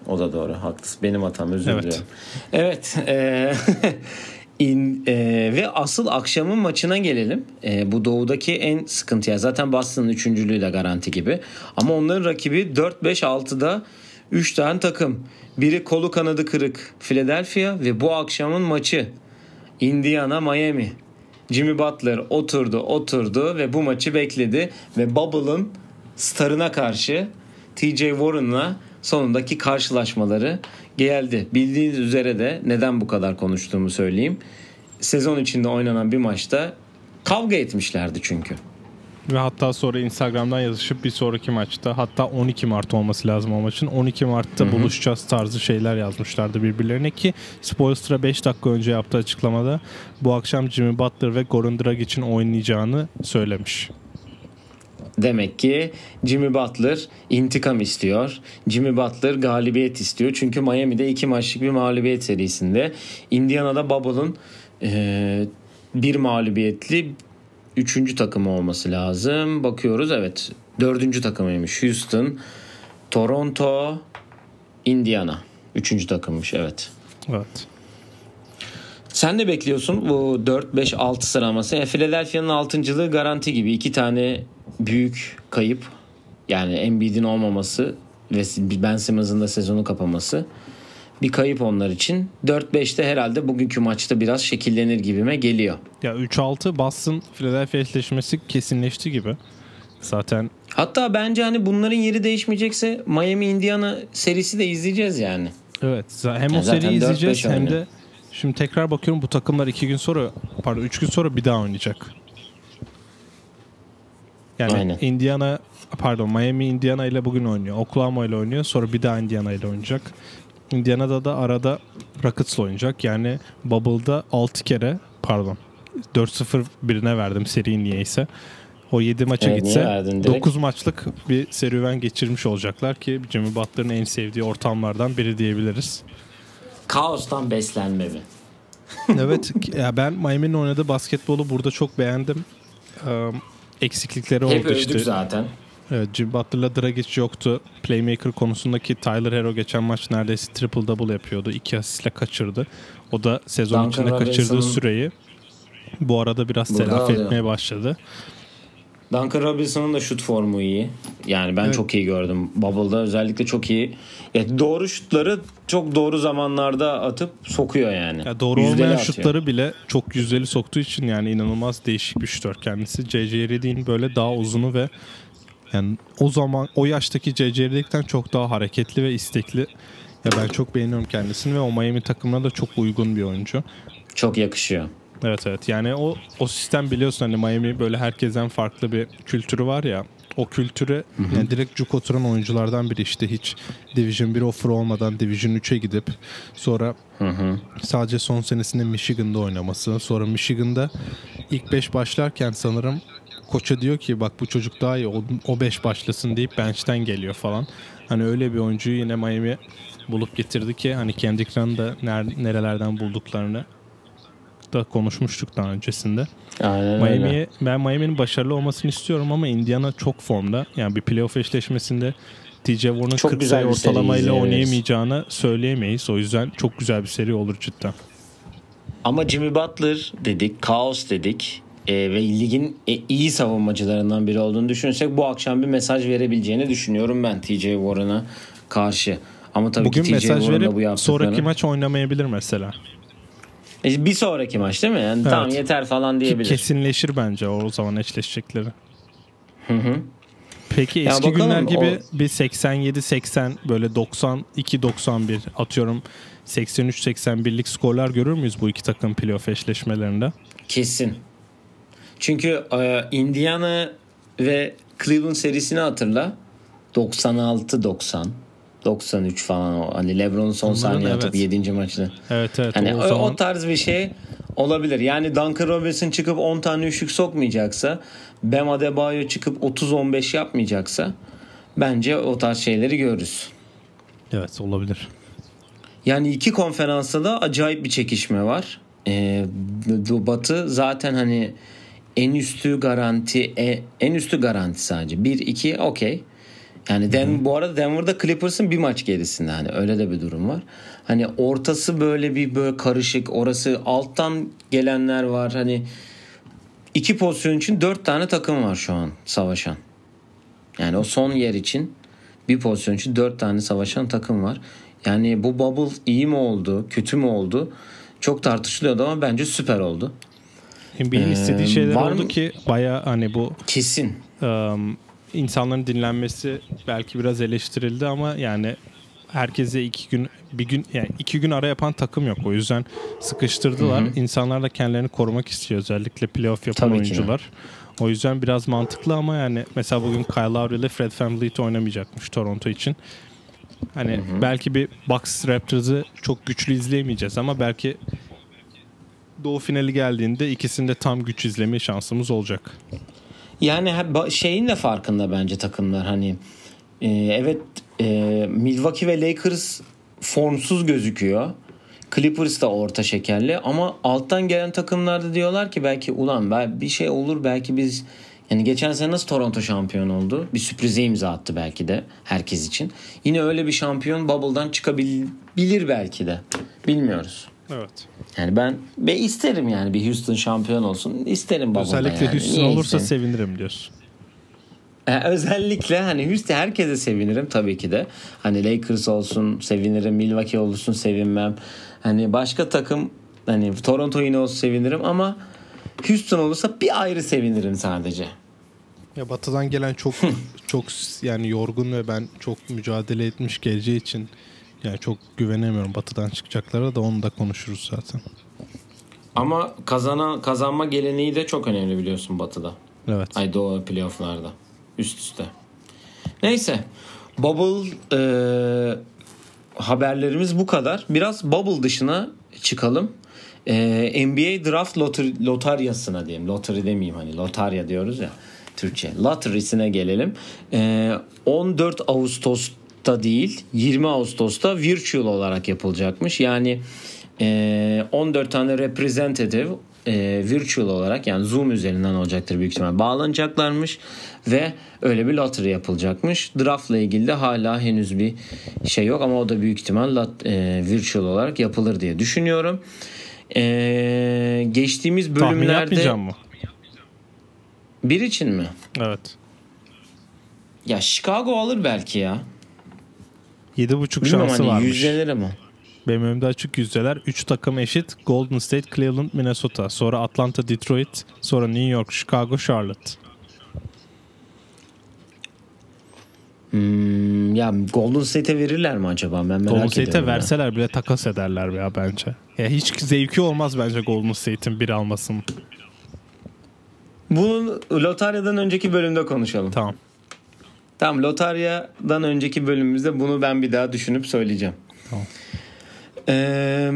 A: O da doğru. Haklısın. Benim hatam. Özür
B: Evet.
A: diliyorum. Evet. eee, in, eee, ve asıl akşamın maçına gelelim. Eee, bu doğudaki en sıkıntı ya. Zaten Boston'ın üçüncülüğü de garanti gibi. Ama onların rakibi 4-5-6'da 3 tane takım. Biri kolu kanadı kırık Philadelphia ve bu akşamın maçı Indiana Miami. Jimmy Butler oturdu oturdu ve bu maçı bekledi ve Bubble'ın starına karşı TJ Warren'la sonundaki karşılaşmaları geldi. Bildiğiniz üzere de neden bu kadar konuştuğumu söyleyeyim. Sezon içinde oynanan bir maçta kavga etmişlerdi çünkü.
B: Ve hatta sonra Instagram'dan yazışıp bir sonraki maçta hatta 12 Mart olması lazım o maçın. 12 Mart'ta buluşacağız tarzı şeyler yazmışlardı birbirlerine ki Spoelstra 5 dakika önce yaptığı açıklamada bu akşam Jimmy Butler ve Goran Dragic'in oynayacağını söylemiş.
A: Demek ki Jimmy Butler intikam istiyor. Jimmy Butler galibiyet istiyor. Çünkü Miami'de iki maçlık bir mağlubiyet serisinde. Indiana'da Bubble'ın eee, bir mağlubiyetli üçüncü takımı olması lazım. Bakıyoruz evet. Dördüncü takımıymış. Houston, Toronto, Indiana. Üçüncü takımmış evet.
B: Evet.
A: Sen de bekliyorsun bu 4-5-6 sıralaması. Yani Philadelphia'nın 6.lığı garanti gibi. iki tane büyük kayıp. Yani Embiid'in olmaması ve Ben Simmons'ın da sezonu kapaması. Bir kayıp onlar için. 4-5'te herhalde bugünkü maçta biraz şekillenir gibime geliyor.
B: Ya 3-6 Boston Philadelphia eşleşmesi kesinleşti gibi. Zaten
A: Hatta bence hani bunların yeri değişmeyecekse Miami Indiana serisi de izleyeceğiz yani.
B: Evet. Hem
A: Ya
B: o seriyi
A: 4-5
B: izleyeceğiz hem
A: oynuyor.
B: de şimdi tekrar bakıyorum bu takımlar iki gün sonra pardon üç gün sonra bir daha oynayacak. Yani
A: Aynen.
B: Indiana pardon Miami Indiana ile bugün oynuyor. Oklahoma ile oynuyor. Sonra bir daha Indiana ile oynayacak. Indiana'da da arada Rockets'la oynayacak. Yani Bubble'da 6 kere pardon 4-0 birine verdim seri niyeyse. O 7 maça
A: Evet,
B: gitse
A: verdin direkt?
B: 9 maçlık bir serüven geçirmiş olacaklar ki Jimmy Butler'ın en sevdiği ortamlardan biri diyebiliriz.
A: Kaostan beslenme mi?
B: evet ya ben Miami'nin oynadığı basketbolu burada çok beğendim. Ee, eksiklikleri
A: Hep
B: oldu işte.
A: zaten.
B: Evet, Jimmy Butler'la Dragic yoktu. Playmaker konusundaki Tyler Hero geçen maç neredeyse triple double yapıyordu. İki asistle kaçırdı. O da sezon
A: Duncan
B: içinde kaçırdığı süreyi bu arada biraz
A: Burada
B: telafi
A: alıyor.
B: etmeye başladı.
A: Duncan Robinson'ın da şut formu iyi. Yani ben
B: Evet.
A: çok iyi gördüm. Bubble'da özellikle çok iyi. Ya doğru şutları çok doğru zamanlarda atıp sokuyor yani.
B: Ya doğru
A: Yüzdeli
B: olmayan
A: atıyor.
B: şutları bile çok yüzdeli soktuğu için yani inanılmaz değişik bir şutör kendisi. J.J. Redick'in böyle daha uzunu ve yani o zaman o yaştaki J.J. Redick'ten çok daha hareketli ve istekli. Ya ben çok beğeniyorum kendisini ve o Miami takımına da çok uygun bir oyuncu.
A: Çok yakışıyor.
B: Evet evet. Yani o o sistem biliyorsun hani Miami böyle herkesten farklı bir kültürü var ya. O kültüre yani direkt cuk oturan oyunculardan biri işte hiç Division 1 offer olmadan Division 3'e gidip sonra sadece son senesinde Michigan'da oynaması. Sonra Michigan'da ilk 5 başlarken sanırım koça diyor ki bak bu çocuk daha iyi o 5 başlasın deyip bench'ten geliyor falan. Hani öyle bir oyuncuyu yine Miami bulup getirdi ki hani Kendrick da ner- nerelerden bulduklarını da konuşmuştuk daha öncesinde.
A: Aynen.
B: Miami'ye ben Miami'nin başarılı olmasını istiyorum ama Indiana çok formda. Yani bir playoff eşleşmesinde TJ Warren'ın
A: Çok
B: 40
A: güzel
B: sayı ortalamayla oynayamayacağını söyleyemeyiz. O yüzden çok güzel bir seri olur cidden.
A: Ama Jimmy Butler dedik, kaos dedik e, ve ligin e, iyi savunmacılarından biri olduğunu düşünürsek bu akşam bir mesaj verebileceğini düşünüyorum ben TJ Warren'a karşı. Ama tabii
B: Bugün
A: ki TJ
B: mesaj
A: Warren da bu
B: verip
A: yaptıklarını...
B: sonraki maç oynamayabilir mesela.
A: E, Bir sonraki maç değil mi? Yani
B: Evet.
A: tamam yeter falan diyebilir.
B: kesinleşir bence o zaman eşleşecekleri. Peki
A: Ya
B: eski
A: bakalım,
B: günler gibi
A: o-
B: bir 87-80 böyle 92-91 atıyorum 83-81'lik skorlar görür müyüz bu iki takım playoff eşleşmelerinde?
A: Kesin. Çünkü e, Indiana ve Cleveland serisini hatırla. 96-90. 93 falan o. Hani LeBron'un son
B: Onların
A: saniye
B: evet.
A: atıp 7. maçını.
B: Evet evet
A: Hani
B: o,
A: o,
B: zaman
A: o tarz bir şey olabilir. Yani Duncan Robinson çıkıp 10 tane üçlük sokmayacaksa, Bam Adebayo çıkıp 30-15 yapmayacaksa bence o tarz şeyleri görürüz.
B: evet olabilir.
A: Yani iki konferansta da acayip bir çekişme var. Ee, Batı zaten hani en üstü garanti e- en üstü garanti sadece. 1-2 okey. Yani Den bu arada Denver'da Clippers'ın bir maç gerisinde hani öyle de bir durum var. Hani ortası böyle bir böyle karışık. Orası alttan gelenler var. Hani iki pozisyon için dört tane takım var şu an savaşan. Yani o son yer için bir pozisyon için dört tane savaşan takım var. Yani bu bubble iyi mi oldu, kötü mü oldu? Çok tartışılıyordu ama bence süper oldu.
B: NBA'in
A: Ee,
B: istediği şeyler oldu
A: mı-
B: ki baya hani bu
A: Kesin.
B: um, insanların dinlenmesi belki biraz eleştirildi ama yani herkese iki gün bir gün yani iki gün ara yapan takım yok. O yüzden sıkıştırdılar. İnsanlar da kendilerini korumak istiyor özellikle playoff yapan
A: Tabii ki
B: oyuncular. O yüzden biraz mantıklı ama yani mesela bugün Kyle Lowry ile Fred VanVleet oynamayacakmış Toronto için. Hani belki bir Bucks Raptors'ı çok güçlü izleyemeyeceğiz ama belki Doğu finali geldiğinde ikisinde tam güç izleme şansımız olacak.
A: Yani şeyin de farkında bence takımlar hani e, evet e, Milwaukee ve Lakers formsuz gözüküyor. Clippers da orta şekerli ama alttan gelen takımlarda diyorlar ki belki ulan bir şey olur belki biz yani geçen sene nasıl Toronto şampiyon oldu? Bir sürprize imza attı belki de herkes için. Yine öyle bir şampiyon bubble'dan çıkabilir belki de. Bilmiyoruz.
B: Evet.
A: Yani ben ben isterim yani bir Houston şampiyon olsun. İsterim bubble'da
B: Özellikle
A: yani.
B: Houston
A: Niye
B: olursa
A: istemeyeyim?
B: sevinirim diyorsun.
A: E, özellikle hani Houston herkese sevinirim tabii ki de. Hani Lakers olsun sevinirim, Milwaukee olsun sevinmem. Hani başka takım hani Toronto yine olsun sevinirim ama Houston olursa bir ayrı sevinirim sadece.
B: Ya batıdan gelen çok çok yani yorgun ve ben çok mücadele etmiş geleceği için yani çok güvenemiyorum batıdan çıkacaklara da onu da konuşuruz zaten.
A: Ama kazanan kazanma geleneği de çok önemli biliyorsun Batı'da.
B: Evet.
A: Ay Doğu playofflarda. Üst üste. Neyse. Bubble e, haberlerimiz bu kadar. Biraz bubble dışına çıkalım. E, NBA draft loter, lotaryasına diyeyim. Lottery demeyeyim hani lotarya diyoruz ya Türkçe. Lottery'sine gelelim. E, 14 Ağustos'ta değil 20 Ağustos'ta virtual olarak yapılacakmış. Yani e, 14 tane representative e, virtual olarak yani Zoom üzerinden olacaktır büyük ihtimal bağlanacaklarmış ve öyle bir lottery yapılacakmış. Draft'la ilgili de hala henüz bir şey yok ama o da büyük ihtimal lot, e, virtual olarak yapılır diye düşünüyorum. E, geçtiğimiz
B: Tahmin
A: bölümlerde
B: yapmayacağım mı?
A: bir için mi?
B: Evet.
A: Ya Chicago alır belki ya.
B: 7.5
A: Bilmiyorum
B: şansı
A: hani
B: varmış.
A: yüzdeler ama.
B: Benim önümde açık yüzdeler. 3 takım eşit. Golden State, Cleveland, Minnesota. Sonra Atlanta, Detroit. Sonra New York, Chicago, Charlotte.
A: Hmm, Ya Golden State'e verirler mi acaba? Ben merak
B: Golden. State'e
A: ya.
B: verseler bile takas ederler ya bence. Ya hiç zevki olmaz bence Golden State'in bir almasının.
A: Bunu lotaryadan önceki bölümde konuşalım.
B: Tamam.
A: Tamam lotaryadan önceki bölümümüzde bunu ben bir daha düşünüp söyleyeceğim.
B: Tamam.
A: Ee,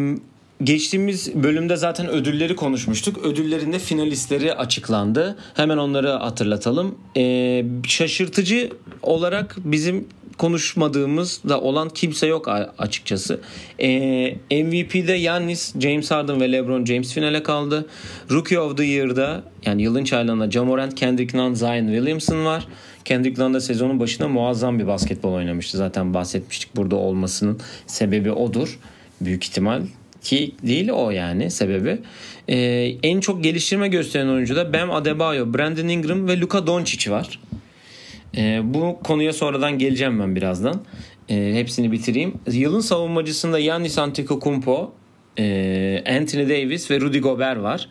A: geçtiğimiz bölümde zaten ödülleri konuşmuştuk. Ödüllerin de finalistleri açıklandı. Hemen onları hatırlatalım. Ee, şaşırtıcı olarak bizim konuşmadığımız da olan kimse yok açıkçası. Ee, MVP'de Yannis, James Harden ve LeBron James finale kaldı. Rookie of the Year'da yani yılın çaylağında Ja Morant, Kendrick Nunn, Zion Williamson var. Kendrick Nunn da sezonun başında muazzam bir basketbol oynamıştı. Zaten bahsetmiştik burada olmasının sebebi odur. Büyük ihtimal ki değil o yani sebebi. Ee, en çok geliştirme gösteren oyuncu da Bam Adebayo, Brandon Ingram ve Luka Doncic var. Ee, bu konuya sonradan geleceğim ben birazdan. Ee, hepsini bitireyim. Yılın savunmacısında Giannis Antetokounmpo, e, Anthony Davis ve Rudy Gobert var.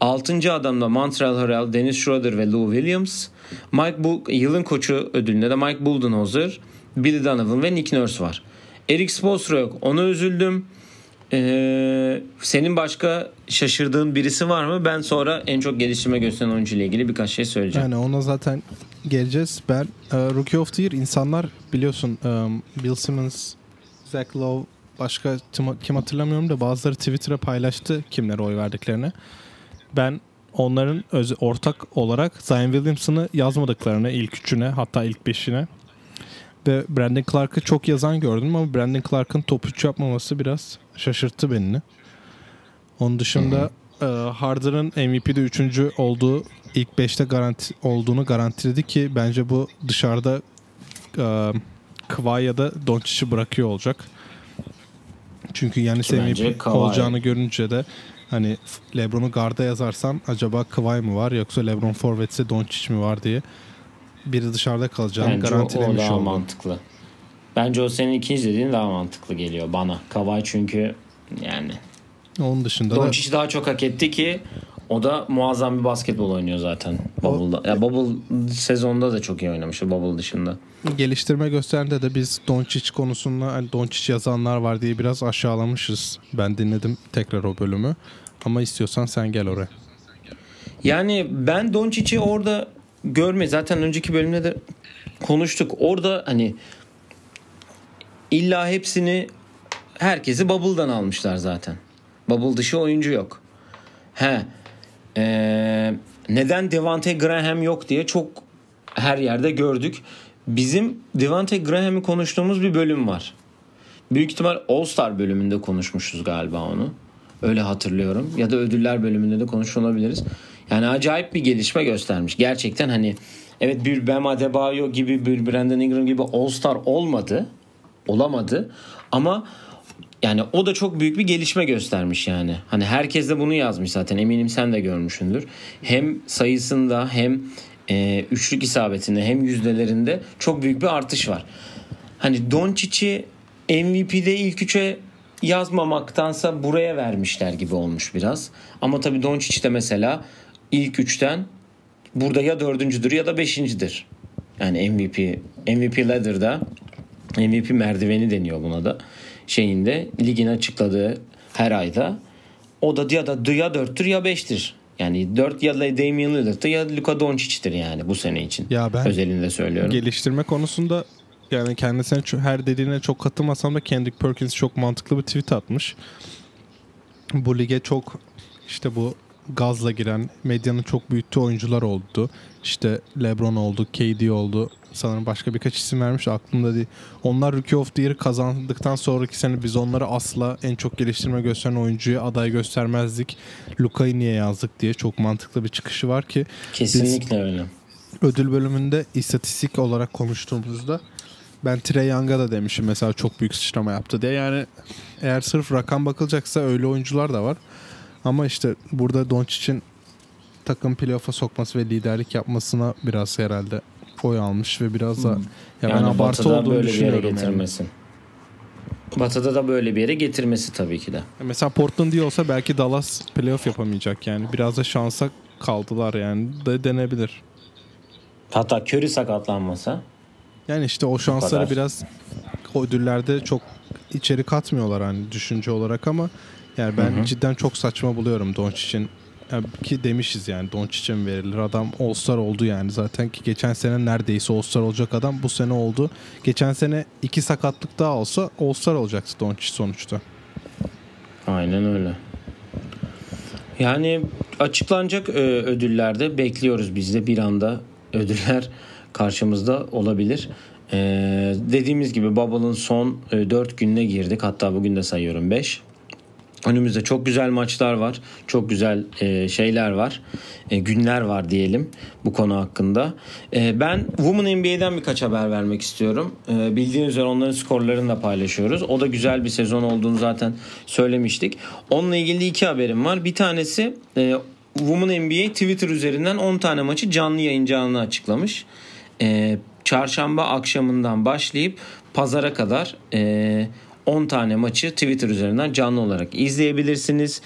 A: Altıncı adamda Montreal Harrell, Dennis Schroeder ve Lou Williams. Mike Bull, yılın koçu ödülünde de Mike Budenholzer, Billy Donovan ve Nick Nurse var. Eric Spoelstra yok. Ona üzüldüm. Ee, senin başka şaşırdığın birisi var mı? Ben sonra en çok geliştirme gösteren oyuncu ile ilgili birkaç şey söyleyeceğim.
B: Yani ona zaten geleceğiz. Ben e, Rookie of the Year insanlar biliyorsun e, Bill Simmons, Zach Lowe başka kim, hatırlamıyorum da bazıları Twitter'a paylaştı kimlere oy verdiklerini. Ben onların öz, ortak olarak Zion Williamson'ı yazmadıklarını ilk üçüne hatta ilk beşine ve Brandon Clark'ı çok yazan gördüm ama Brandon Clark'ın top 3 yapmaması biraz şaşırttı beni. Onun dışında e, Harden'ın MVP'de üçüncü olduğu ilk 5'te garanti olduğunu garantiledi ki bence bu dışarıda e, Kawhi ya da Doncic'i bırakıyor olacak. Çünkü yani MVP olacağını görünce de hani LeBron'u garda yazarsan acaba Kawhi mı var yoksa LeBron forvetse Doncic mi var diye biri dışarıda kalacağını
A: Bence o, o
B: garantilemiş
A: daha
B: oldu.
A: mantıklı. Bence o senin ikinci dediğin daha mantıklı geliyor bana. Kavay çünkü yani
B: Onun dışında da
A: Doncic daha çok hak etti ki o da muazzam bir basketbol oynuyor zaten Bubble'da. Ya Bubble sezonda da çok iyi oynamıştı Bubble dışında.
B: geliştirme gösterinde de biz Doncic konusunda hani Doncic yazanlar var diye biraz aşağılamışız. Ben dinledim tekrar o bölümü. Ama istiyorsan sen gel oraya.
A: Yani ben Doncic'i orada görme zaten önceki bölümde de konuştuk. Orada hani illa hepsini herkesi Bubble'dan almışlar zaten. Bubble dışı oyuncu yok. He. Ee, neden Devante Graham yok diye çok her yerde gördük. Bizim Devante Graham'ı konuştuğumuz bir bölüm var. Büyük ihtimal All Star bölümünde konuşmuşuz galiba onu. Öyle hatırlıyorum. Ya da ödüller bölümünde de konuşmuş olabiliriz. Yani acayip bir gelişme göstermiş. Gerçekten hani evet bir Bam Adebayo gibi bir Brandon Ingram gibi All Star olmadı. Olamadı. Ama yani o da çok büyük bir gelişme göstermiş yani. Hani herkes de bunu yazmış zaten. Eminim sen de görmüşsündür. Hem sayısında hem e, üçlük isabetinde hem yüzdelerinde çok büyük bir artış var. Hani Doncic'i MVP'de ilk üçe yazmamaktansa buraya vermişler gibi olmuş biraz. Ama tabii Doncic de mesela ilk üçten burada ya dördüncüdür ya da beşincidir. Yani MVP MVP ladder'da MVP merdiveni deniyor buna da. Şeyinde ligin açıkladığı her ayda o da ya da ya 4'tür ya 5'tir. Yani 4 ya Damian Lillard'tır ya Luka Doncic'tir yani bu sene için.
B: Ya ben
A: Özelinde söylüyorum.
B: geliştirme konusunda yani kendisine her dediğine çok katılmasam da Kendrick Perkins çok mantıklı bir tweet atmış. Bu lige çok işte bu gazla giren medyanın çok büyüttüğü oyuncular oldu. İşte LeBron oldu, KD oldu. Sanırım başka birkaç isim vermiş aklımda değil. Onlar Rookie of the Year'ı kazandıktan sonraki sene biz onları asla en çok geliştirme gösteren oyuncuya aday göstermezdik. Luka'yı niye yazdık diye çok mantıklı bir çıkışı var ki
A: Kesinlikle öyle.
B: ödül bölümünde istatistik olarak konuştuğumuzda ben Trey Young'a da demişim mesela çok büyük sıçrama yaptı diye. Yani eğer sırf rakam bakılacaksa öyle oyuncular da var. Ama işte burada Doncic'in takım playoff'a sokması ve liderlik yapmasına biraz herhalde oy almış ve biraz da ya ben
A: Yani
B: abartı
A: Batı'da
B: olduğunu
A: böyle bir yere
B: düşünüyorum. Yani.
A: getirmesi. Batı'da da böyle bir yere getirmesi tabii ki de.
B: Mesela Portland diye olsa belki Dallas playoff yapamayacak yani. Biraz da şansa kaldılar yani de denebilir.
A: Hatta Curry sakatlanmasa
B: Yani işte o şansları
A: kadar.
B: biraz o ödüllerde çok içeri katmıyorlar hani düşünce olarak ama yani ben cidden çok saçma buluyorum Doncic'in Ya ki demişiz yani Doncic'e mi verilir adam All-Star oldu yani zaten ki geçen sene neredeyse All-Star olacak adam bu sene oldu. Geçen sene iki sakatlık daha olsa All-Star olacaktı Doncic sonuçta.
A: Aynen öyle. Yani açıklanacak e, ödüllerde bekliyoruz biz de bir anda ödüller karşımızda olabilir. E, dediğimiz gibi Bubble'ın son e, 4 gününe girdik. Hatta bugün de sayıyorum 5. Önümüzde çok güzel maçlar var. Çok güzel e, şeyler var. E, günler var diyelim bu konu hakkında. E, ben Women NBA'den birkaç haber vermek istiyorum. E, bildiğiniz üzere onların skorlarını da paylaşıyoruz. O da güzel bir sezon olduğunu zaten söylemiştik. Onunla ilgili iki haberim var. Bir tanesi e, Women NBA Twitter üzerinden 10 tane maçı canlı yayıncanını açıklamış. E, çarşamba akşamından başlayıp pazara kadar e, 10 tane maçı Twitter üzerinden canlı olarak izleyebilirsiniz.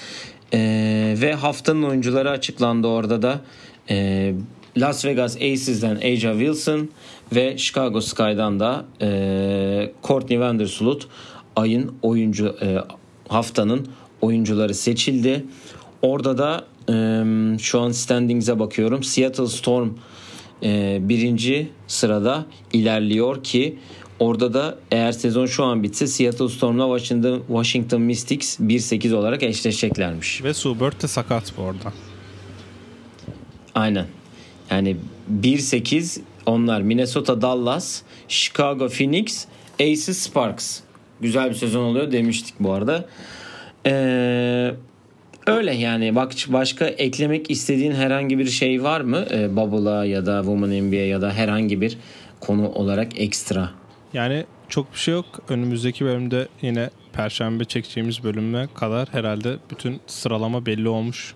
A: Ee, ve haftanın oyuncuları açıklandı orada da. Ee, Las Vegas Aces'den Aja Wilson ve Chicago Sky'dan da e, Courtney Vandersloot ayın oyuncu e, haftanın oyuncuları seçildi. Orada da e, şu an standings'e bakıyorum. Seattle Storm e, birinci sırada ilerliyor ki orada da eğer sezon şu an bitse Seattle Storm'la Washington, Washington Mystics 1-8 olarak eşleşeceklermiş.
B: Ve Subert de sakat bu arada.
A: Aynen. Yani 1-8 onlar Minnesota Dallas, Chicago Phoenix, Aces Sparks. Güzel bir sezon oluyor demiştik bu arada. Ee, öyle yani bak başka eklemek istediğin herhangi bir şey var mı? Ee, Bubble'a ya da Women NBA ya da herhangi bir konu olarak ekstra.
B: Yani çok bir şey yok. Önümüzdeki bölümde yine Perşembe çekeceğimiz bölüme kadar herhalde bütün sıralama belli olmuş.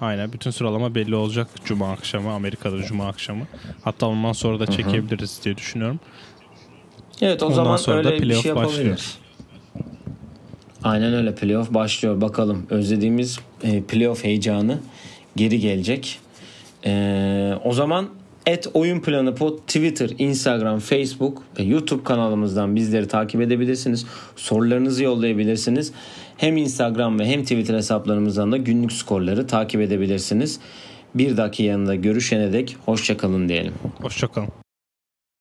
B: Aynen bütün sıralama belli olacak Cuma akşamı Amerika'da Cuma akşamı. Hatta ondan sonra da çekebiliriz diye düşünüyorum.
A: Evet o
B: Ondan
A: zaman
B: sonra da
A: öyle bir
B: playoff
A: şey
B: başlıyor.
A: Aynen öyle playoff başlıyor. Bakalım özlediğimiz e, playoff heyecanı geri gelecek. E, o zaman et oyun planı pod Twitter, Instagram, Facebook ve YouTube kanalımızdan bizleri takip edebilirsiniz. Sorularınızı yollayabilirsiniz. Hem Instagram ve hem Twitter hesaplarımızdan da günlük skorları takip edebilirsiniz. Bir dahaki yanında görüşene dek hoşçakalın diyelim.
B: Hoşçakalın.